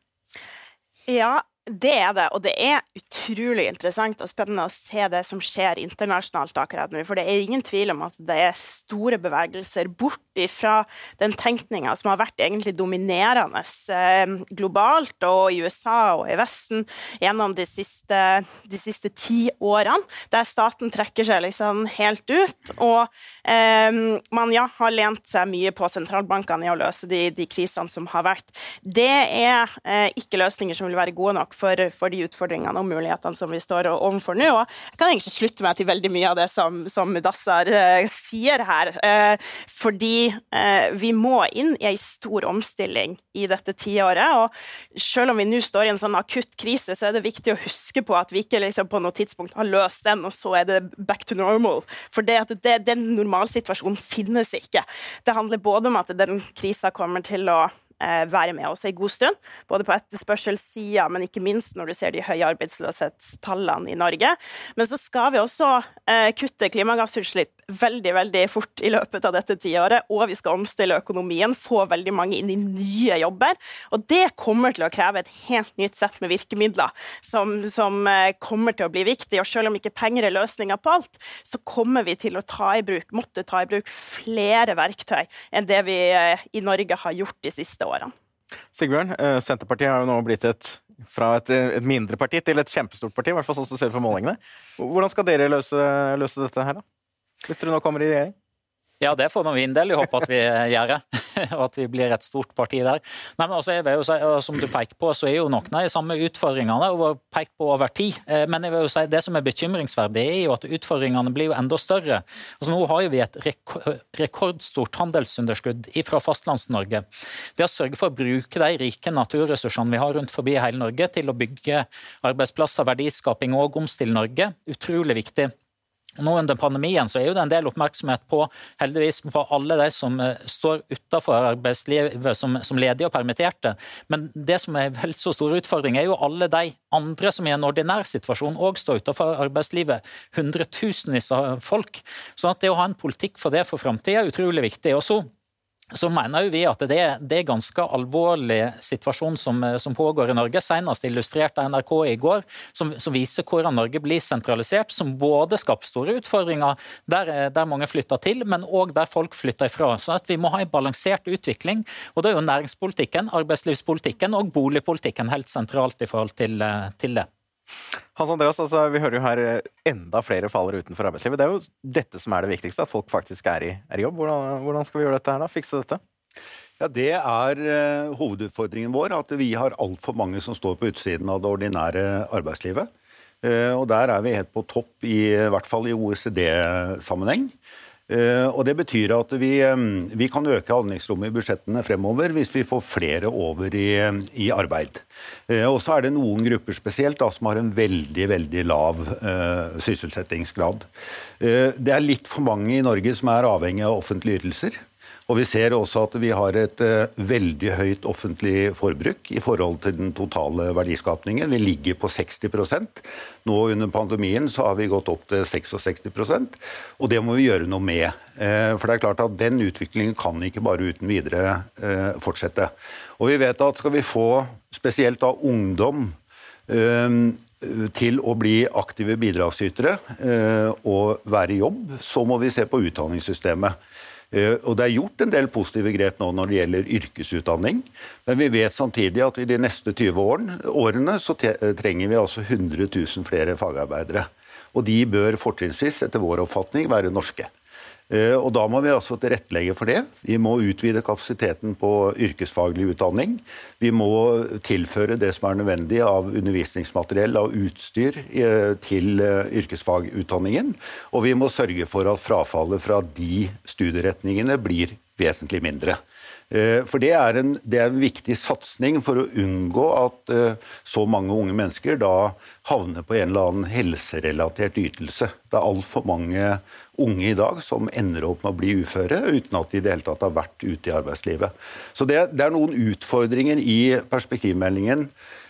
Ja, det er det, og det er utrolig interessant og spennende å se det som skjer internasjonalt akkurat nå. For det er ingen tvil om at det er store bevegelser bort fra den tenkninga som har vært egentlig dominerende eh, globalt og i USA og i Vesten gjennom de siste, de siste ti årene, der staten trekker seg liksom helt ut. Og eh, man ja, har lent seg mye på sentralbankene i å løse de, de krisene som har vært. Det er eh, ikke løsninger som vil være gode nok for, for, de utfordringene og mulighetene som vi står overfor nå. Og jeg kan egentlig slutte meg til veldig mye av det som, som Dassar eh, sier her. Eh, fordi uh, vi må inn i ei stor omstilling i dette tiåret. Og selv om vi nå står i en sånn akutt krise, så er det viktig å huske på at vi ikke liksom, på noe tidspunkt har løst den, og så er det back to normal. For det at det, den normalsituasjonen finnes ikke. Det handler både om at den krisa kommer til å Eh, være med oss en god stund. Både på etterspørselssida, men ikke minst når du ser de høye arbeidsløshetstallene i Norge. Men så skal vi også eh, kutte klimagassutslipp veldig veldig fort i løpet av dette tiåret, og vi skal omstille økonomien, få veldig mange inn i nye jobber. Og det kommer til å kreve et helt nytt sett med virkemidler som, som eh, kommer til å bli viktig. Og selv om ikke penger er løsninga på alt, så kommer vi til å ta i bruk, måtte ta i bruk flere verktøy enn det vi i Norge har gjort de siste årene årene. Sigbjørn, eh, Senterpartiet har jo nå blitt et, fra et, et, mindre parti til et kjempestort parti, i hvert fall sånn som ser for målingene. Hvordan skal dere løse, løse dette her, da? Hvis dere nå kommer i regjering? Ja, det får vi inderlig håpe at vi gjør, *laughs* og at vi blir et stort parti der. Men altså, jeg vil jo si, som du peker på, så er jo noen av de samme utfordringene og pekt på over tid. Eh, men jeg vil jo si, det som er bekymringsverdig, er jo at utfordringene blir jo enda større. Altså, nå har jo vi et rekordstort handelsunderskudd fra Fastlands-Norge. Vi har sørget for å bruke de rike naturressursene vi har rundt forbi hele Norge, til å bygge arbeidsplasser, verdiskaping og omstille Norge. Utrolig viktig. Nå Under pandemien så er jo det en del oppmerksomhet på heldigvis på alle de som eh, står utenfor arbeidslivet som, som, ledige og permitterte. Men det som er vel så stor utfordring, er jo alle de andre som i en ordinær situasjon òg står utenfor arbeidslivet. Hundretusenvis av folk. Så at det å ha en politikk for det for framtida er utrolig viktig. Og så så mener vi at det, det er ganske alvorlig situasjon som, som, pågår i Norge. Senest illustrert av NRK i går, som, som, viser hvordan Norge blir sentralisert. Som både skaper store utfordringer der, der mange flytter til, men òg der folk flytter ifra. Så vi må ha en balansert utvikling. Og da er jo næringspolitikken, arbeidslivspolitikken og boligpolitikken helt sentralt i forhold til, til det. Hans Andreas, altså, Vi hører jo her eh, enda flere faller utenfor arbeidslivet. Det er jo dette som er det viktigste, at folk faktisk er i, er jobb. Hvordan, hvordan, skal vi gjøre dette her da? Fikse dette? Ja, Det er uh, hovedutfordringen vår, at vi har altfor mange som står på utsiden av det ordinære arbeidslivet. Uh, og Der er vi helt på topp, i, i hvert fall i OECD-sammenheng. Eh, og Det betyr at vi, vi kan øke handlingsrommet i budsjettene fremover hvis vi får flere over i, i arbeid. Eh, og så er det noen grupper spesielt da, som har en veldig veldig lav uh, sysselsettingsgrad. Uh, det er litt for mange i Norge som er avhengig av offentlige ytelser. Og Vi ser også at vi har et uh, veldig høyt offentlig forbruk i forhold til den totale verdiskapningen. Vi ligger på 60% Nå under pandemien så har vi gått opp til 66% og det må vi gjøre noe med. Uh, for det er klart at Den utviklingen kan ikke bare uten videre uh, fortsette. Og vi vet at Skal vi få spesielt da ungdom til å bli aktive bidragsytere og være i jobb, så må vi se på utdanningssystemet. Eh, og Det er gjort en del positive grep nå når det gjelder yrkesutdanning. Men vi vet samtidig at i de neste 20 årene, så trenger vi altså 100 000 flere fagarbeidere. Og de bør fortrinnsvis, etter vår oppfatning, være norske. Eh, og Da må vi altså tilrettelegge for det. Vi må utvide kapasiteten på yrkesfaglig utdanning. Vi må tilføre det som er nødvendig av undervisningsmateriell, og utstyr, eh, til eh, yrkesfagutdanningen. Og vi må sørge for at frafallet fra de studieretningene blir vesentlig mindre. For det er, en, det er, en, viktig satsing for å unngå at så mange unge mennesker da havner på en eller annen helserelatert ytelse. Det er altfor mange unge i dag som ender opp med å bli uføre uten at de i det hele tatt har vært ute i arbeidslivet. Så det, det er noen utfordringer i perspektivmeldingen eh,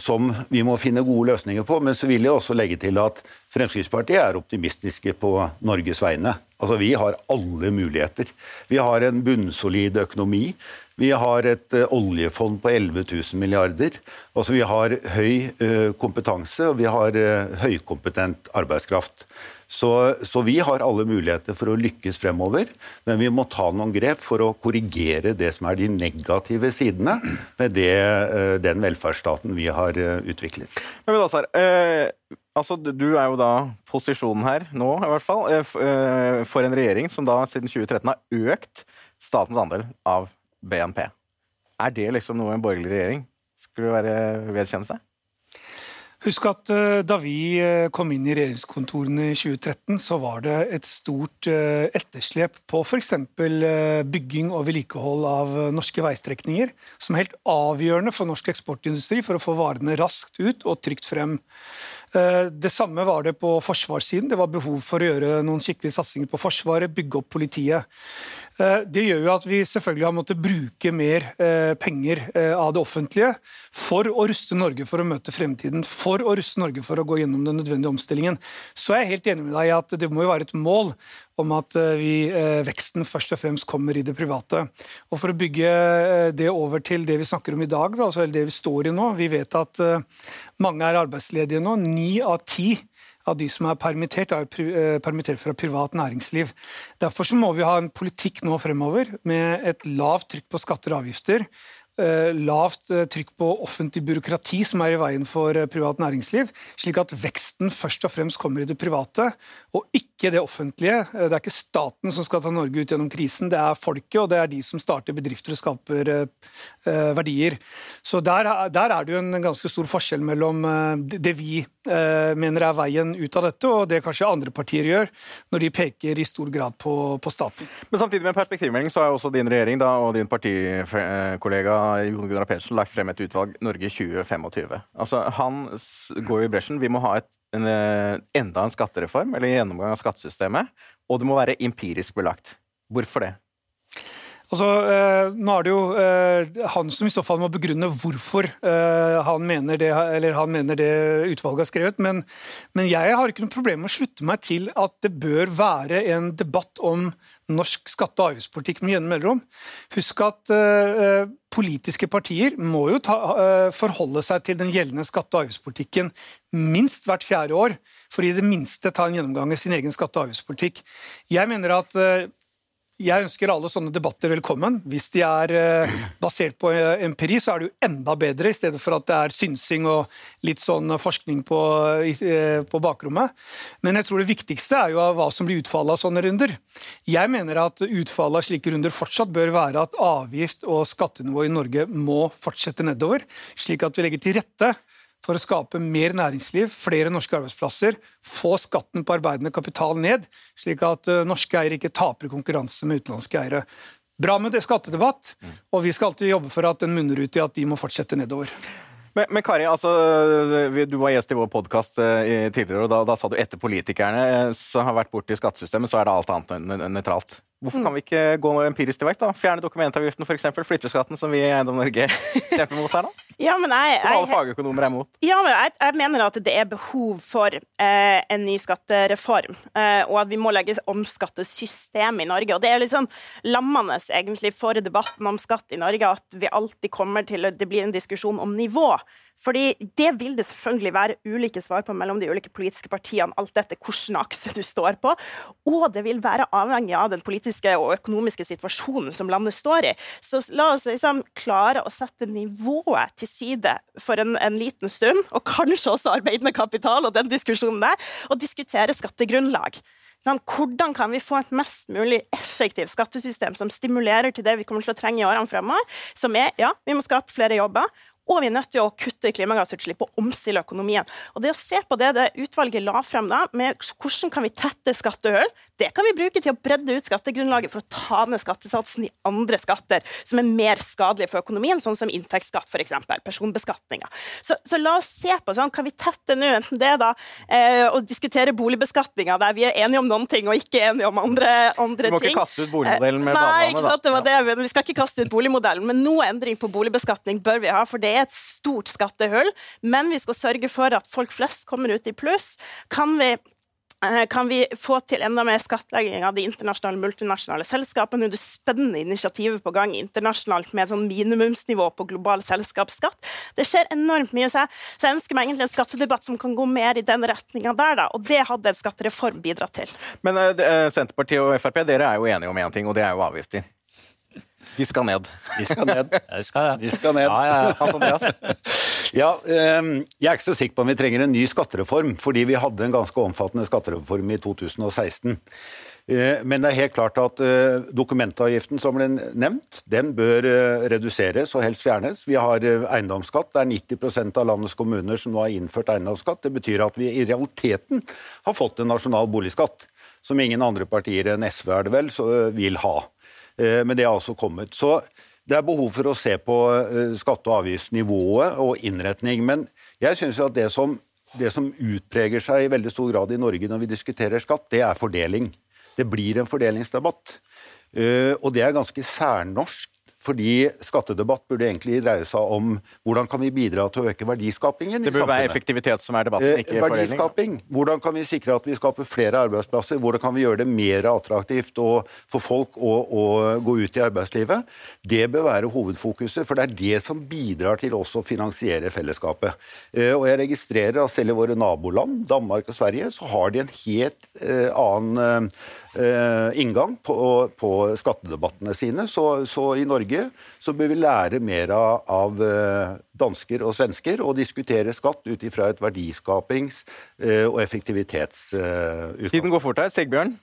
som vi må finne gode løsninger på. Men så vil jeg også legge til at Fremskrittspartiet er optimistiske på Norges vegne. Altså, Vi har alle muligheter. Vi har en bunnsolid økonomi. Vi har et uh, oljefond på 11 000 milliarder. Altså, vi har høy uh, kompetanse og vi har høykompetent arbeidskraft. Så, så, vi har alle muligheter for å lykkes fremover, men vi må ta noen grep for å korrigere det som er de negative sidene med det, eh, den velferdsstaten vi har eh, utviklet. Men Lassar, eh, altså, du er jo da posisjonen her nå, i hvert fall, eh, eh for en regjering som da siden 2013 har økt statens andel av BNP. Er det liksom noe en borgerlig regjering skulle være vedkjenne seg? Husk at uh, da vi uh, kom inn i regjeringskontorene i 2013, så var det et stort uh, etterslep på f.eks. bygging og vedlikehold av norske veistrekninger, som er helt avgjørende for norsk eksportindustri for å få varene raskt ut og trygt frem. Det samme var det på forsvarssiden. Det var behov for å gjøre noen skikkelige satsinger på Forsvaret, bygge opp politiet. Eh, det gjør jo at vi selvfølgelig har måttet bruke mer eh, penger eh, av det offentlige for å ruste Norge for å møte fremtiden, for å ruste Norge for å gå gjennom den nødvendige omstillingen. Så er jeg helt enig med deg i at det må jo være et mål om at vi, veksten først og fremst kommer i det private. Og For å bygge det over til det vi snakker om i dag, da, altså det vi står i nå Vi vet at mange er arbeidsledige nå. Ni av ti av de som er permittert, er eh, permittert fra privat næringsliv. Derfor må vi ha en politikk nå fremover med et lavt trykk på skatter og avgifter, Eh, lavt eh, trykk på offentlig byråkrati som er i veien for privat næringsliv, slik at veksten først og fremst kommer i det private, og ikke det offentlige. Det er ikke staten som skal ta Norge ut gjennom krisen, det er folket, og det er de som starter bedrifter og skaper verdier. Så der, der er det jo en ganske stor forskjell mellom det vi mener er veien ut av dette, og det kanskje andre partier gjør, når de peker i stor grad på, på staten. Men samtidig med perspektivmelding så er også din regjering da, og din partikollega Jon Gunnar Pedersen lagt frem et utvalg Norge 2025. Altså, han går jo i bresjen. Vi må ha et, en, eh, enda en skattereform eller en gjennomgang av skattesystemet. Og det må være empirisk belagt. Hvorfor det? Altså, eh, nå er det jo eh, han som i så fall må begrunne hvorfor eh, han, mener det, han, mener det, utvalget har skrevet. Men, men, jeg har ikke noe problem med å slutte meg til at det bør være en debatt om norsk skatte- og avgiftspolitikk med jevne mellomrom. Husk at uh, politiske partier må jo ta, uh, forholde seg til den gjeldende skatte- og avgiftspolitikken minst hvert fjerde år, for i det minste ta en gjennomgang av sin egen skatte- og avgiftspolitikk. Jeg mener at uh, Jeg ønsker alle sånne debatter velkommen. Hvis de er eh, basert på eh, empiri, så er det jo enda bedre, i stedet for at det er synsing og litt sånn forskning på, eh, på bakrommet. Men jeg tror det viktigste er jo hva som blir utfallet av sånne runder. Jeg mener at utfallet av slike runder fortsatt bør være at avgift og skattenivå i Norge må fortsette nedover, slik at vi legger til rette for å skape mer næringsliv, flere norske arbeidsplasser, få skatten på arbeidende kapital ned, slik at eh, norske eiere ikke taper konkurranse med utenlandske eiere. Bra med det skattedebatt, og vi skal alltid jobbe for at den munner ut i at de må fortsette nedover. Men, men, Kari, altså, du var gjest i vår podkast eh, tidligere, og da, da, sa du etter politikerne eh, som har vært borti skattesystemet, så er det alt annet enn nøytralt. Hvorfor kan vi ikke gå empirisk til verks? Fjerne dokumentavgiften, f.eks. Flytteskatten, som vi i Eiendom Norge *laughs* kjemper mot her nå? Ja, men jeg, som alle fagøkonomer er imot. Ja, men jeg, jeg, mener at det er behov for eh, en ny skattereform, eh, og at vi må legge om skattesystemet i Norge. Og det er litt sånn lammende egentlig for debatten om skatt i Norge at vi alltid kommer til Det blir en diskusjon om nivå. Fordi Det vil det selvfølgelig være ulike svar på mellom de ulike politiske partiene, alt dette hvilken akse du står på. Og det vil være avhengig av den politiske og økonomiske situasjonen som landet står i. Så la oss liksom klare å sette nivået til side for en, en liten stund, og kanskje også arbeidende kapital og den diskusjonen der, og diskutere skattegrunnlag. Hvordan kan vi få et mest mulig effektivt skattesystem som stimulerer til det vi kommer til å trenge i årene fremover? Som er, ja, vi må skape flere jobber, og vi er nødt til å kutte klimagassutslipp og omstille økonomien. Og det å se på det det utvalget la frem da, med hvordan kan vi tette skattehull, det kan vi bruke til å bredde ut skattegrunnlaget for å ta ned skattesatsen i andre skatter som er mer skadelige for økonomien, sånn som inntektsskatt f.eks., personbeskatninga. Så, så, la oss se på sånn, kan vi tette nå, enten det da eh, å diskutere boligbeskatninga der vi er enige om noen ting og ikke enige om andre, andre ting. Du må ikke kaste ut boligmodellen med badevannet, da. Nei, ikke sant, det var det. Vi skal ikke kaste ut boligmodellen, men noe endring på boligbeskatning bør vi ha. for det er et stort skattehull, men vi skal sørge for at folk flest kommer ut i pluss. Kan vi eh, kan vi få til enda mer skattlegging av de internasjonale multinasjonale selskapene? Det spennende initiativer på gang internasjonalt med sånn minimumsnivå på global selskapsskatt. Det skjer enormt mye, så jeg ønsker meg egentlig en skattedebatt som kan gå mer i den retninga der, da. Og det hadde en skattereform bidratt til. Men uh, Senterpartiet og Frp, dere er jo enige om én ting, og det er jo avgifter. De skal ned. De skal ned. *laughs* De skal, De skal ned. Ja, ja, Hans Andreas? *laughs* ja, ehm, jeg er ikke så sikker på om vi trenger en ny skattereform, fordi vi hadde en ganske omfattende skattereform i 2016. Eh, men det er helt klart at eh, dokumentavgiften som ble nevnt, den bør eh, reduseres og helst fjernes. Vi har eiendomsskatt. Det er 90% av landets kommuner som nå har innført eiendomsskatt. Det betyr at vi i realiteten har fått en nasjonal boligskatt, som ingen andre partier enn SV er det vel, vil ha. Eh, men det har altså kommet. Så det er behov for å se på eh, skatte- og avgiftsnivået og innretning. Men jeg syns at det som, det som utpreger seg i veldig stor grad i Norge når vi diskuterer skatt, det er fordeling. Det blir en fordelingsdebatt. Eh, og det er ganske særnorsk fordi skattedebatt burde egentlig dreie seg om hvordan kan vi bidra til å øke verdiskapingen i samfunnet. Det burde være effektivitet som er debatten, ikke eh, Verdiskaping. Hvordan kan vi sikre at vi skaper flere arbeidsplasser? Hvordan kan vi gjøre det mer attraktivt for folk å, å, gå ut i arbeidslivet? Det bør være hovedfokuset, for det er det som bidrar til også å finansiere fellesskapet. Eh, og jeg registrerer at selv i våre naboland, Danmark og Sverige, så har de en helt eh, annen eh, inngang på, på, skattedebattene sine. Så, så, i Norge så bør vi lære mer av, av eh, dansker og svensker og diskutere skatt ut ifra et verdiskapings- eh, og effektivitetsutgangspunkt. Eh, Tiden går fort her. Sigbjørn?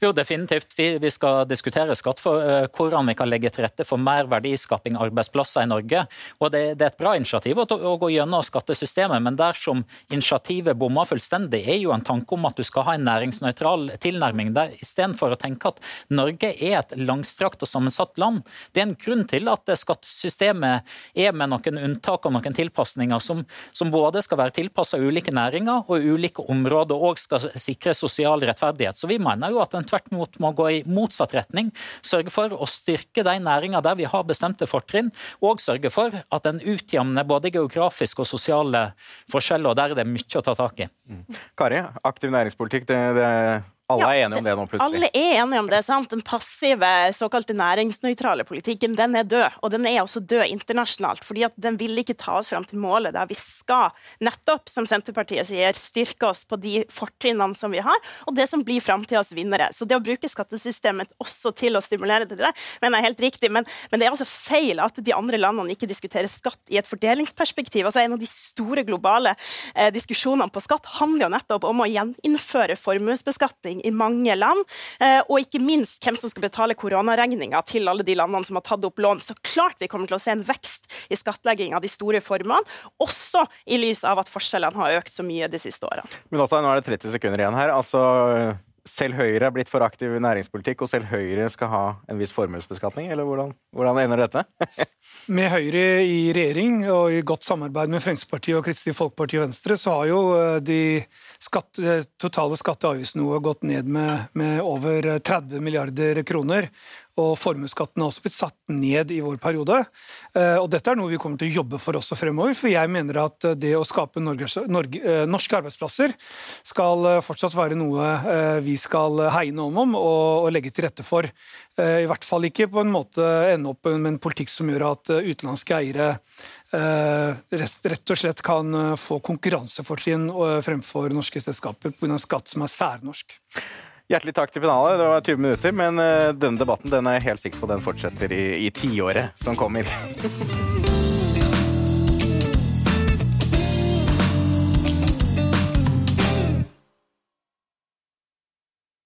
Jo, definitivt. Vi, vi skal diskutere skatt for uh, hvordan vi kan legge til rette for mer verdiskaping arbeidsplasser i Norge. Og det, det er et bra initiativ å, å, gå gjennom skattesystemet, men dersom initiativet bommer fullstendig, er jo en tanke om at du skal ha en næringsnøytral tilnærming der, istedenfor å tenke at Norge er et langstrakt og sammensatt land. Det er en grunn til at skattesystemet er med noen unntak og noen tilpasninger som, som både skal være tilpassa ulike næringer og ulike områder, og skal sikre sosial rettferdighet. Så vi mener jo at en tvert imot må gå i motsatt retning. Sørge for å styrke de næringene der vi har bestemte fortrinn, og sørge for at en utjevner både geografiske og sosiale forskjeller. og Der er det mye å ta tak i. Mm. Kari, aktiv næringspolitikk, det, det Alle er enige om det nå, plutselig. Alle er enige om det. sant? Den passive, såkalte næringsnøytrale politikken den er død. Og den er også død internasjonalt. fordi at den vil ikke ta oss fram til målet der vi skal, nettopp som Senterpartiet sier, styrke oss på de fortrinnene som vi har, og det som blir framtidas vinnere. Så det å bruke skattesystemet også til å stimulere til det, mener jeg er helt riktig. Men, men det er altså feil at de andre landene ikke diskuterer skatt i et fordelingsperspektiv. Altså En av de store globale eh, diskusjonene på skatt handler jo nettopp om å gjeninnføre formuesbeskatning i mange land, eh, og ikke minst hvem som skal betale koronaregninga til alle de landene som har tatt opp lån. Så klart vi kommer til å se en vekst i skattlegging av de store formuene, også i lys av at forskjellene har økt så mye de siste årene. Men også, nå er det 30 sekunder igjen her. altså... Selv Høyre er blitt for aktiv i næringspolitikk, og selv Høyre skal ha en viss formuesbeskatning? Eller hvordan, hvordan ender dette? *laughs* Med Høyre i regjering og i godt samarbeid med Fremskrittspartiet og Kristelig Folkeparti og Venstre, så har jo eh, de skatt, eh, totale skatte- og avgiftsnivået gått ned med, med over 30 milliarder kroner. Og formuesskatten har også blitt satt ned i vår periode. Eh, Og dette er noe vi kommer til å jobbe for også fremover. For jeg mener at det å skape Norges, Norge, eh, norske arbeidsplasser skal eh, fortsatt være noe eh, vi skal hegne om, om og, og legge til rette for. Eh, I hvert fall ikke på en måte ende opp med en politikk som gjør at eh, utenlandske eiere eh, rett og slett kan eh, få konkurransefortrinn eh, fremfor norske selskaper pga. skatt som er særnorsk. Hjertelig takk til Penale. Det var 20 minutter, men eh, denne debatten den er jeg helt sikker på den fortsetter i, i tiåret som kommer. *laughs*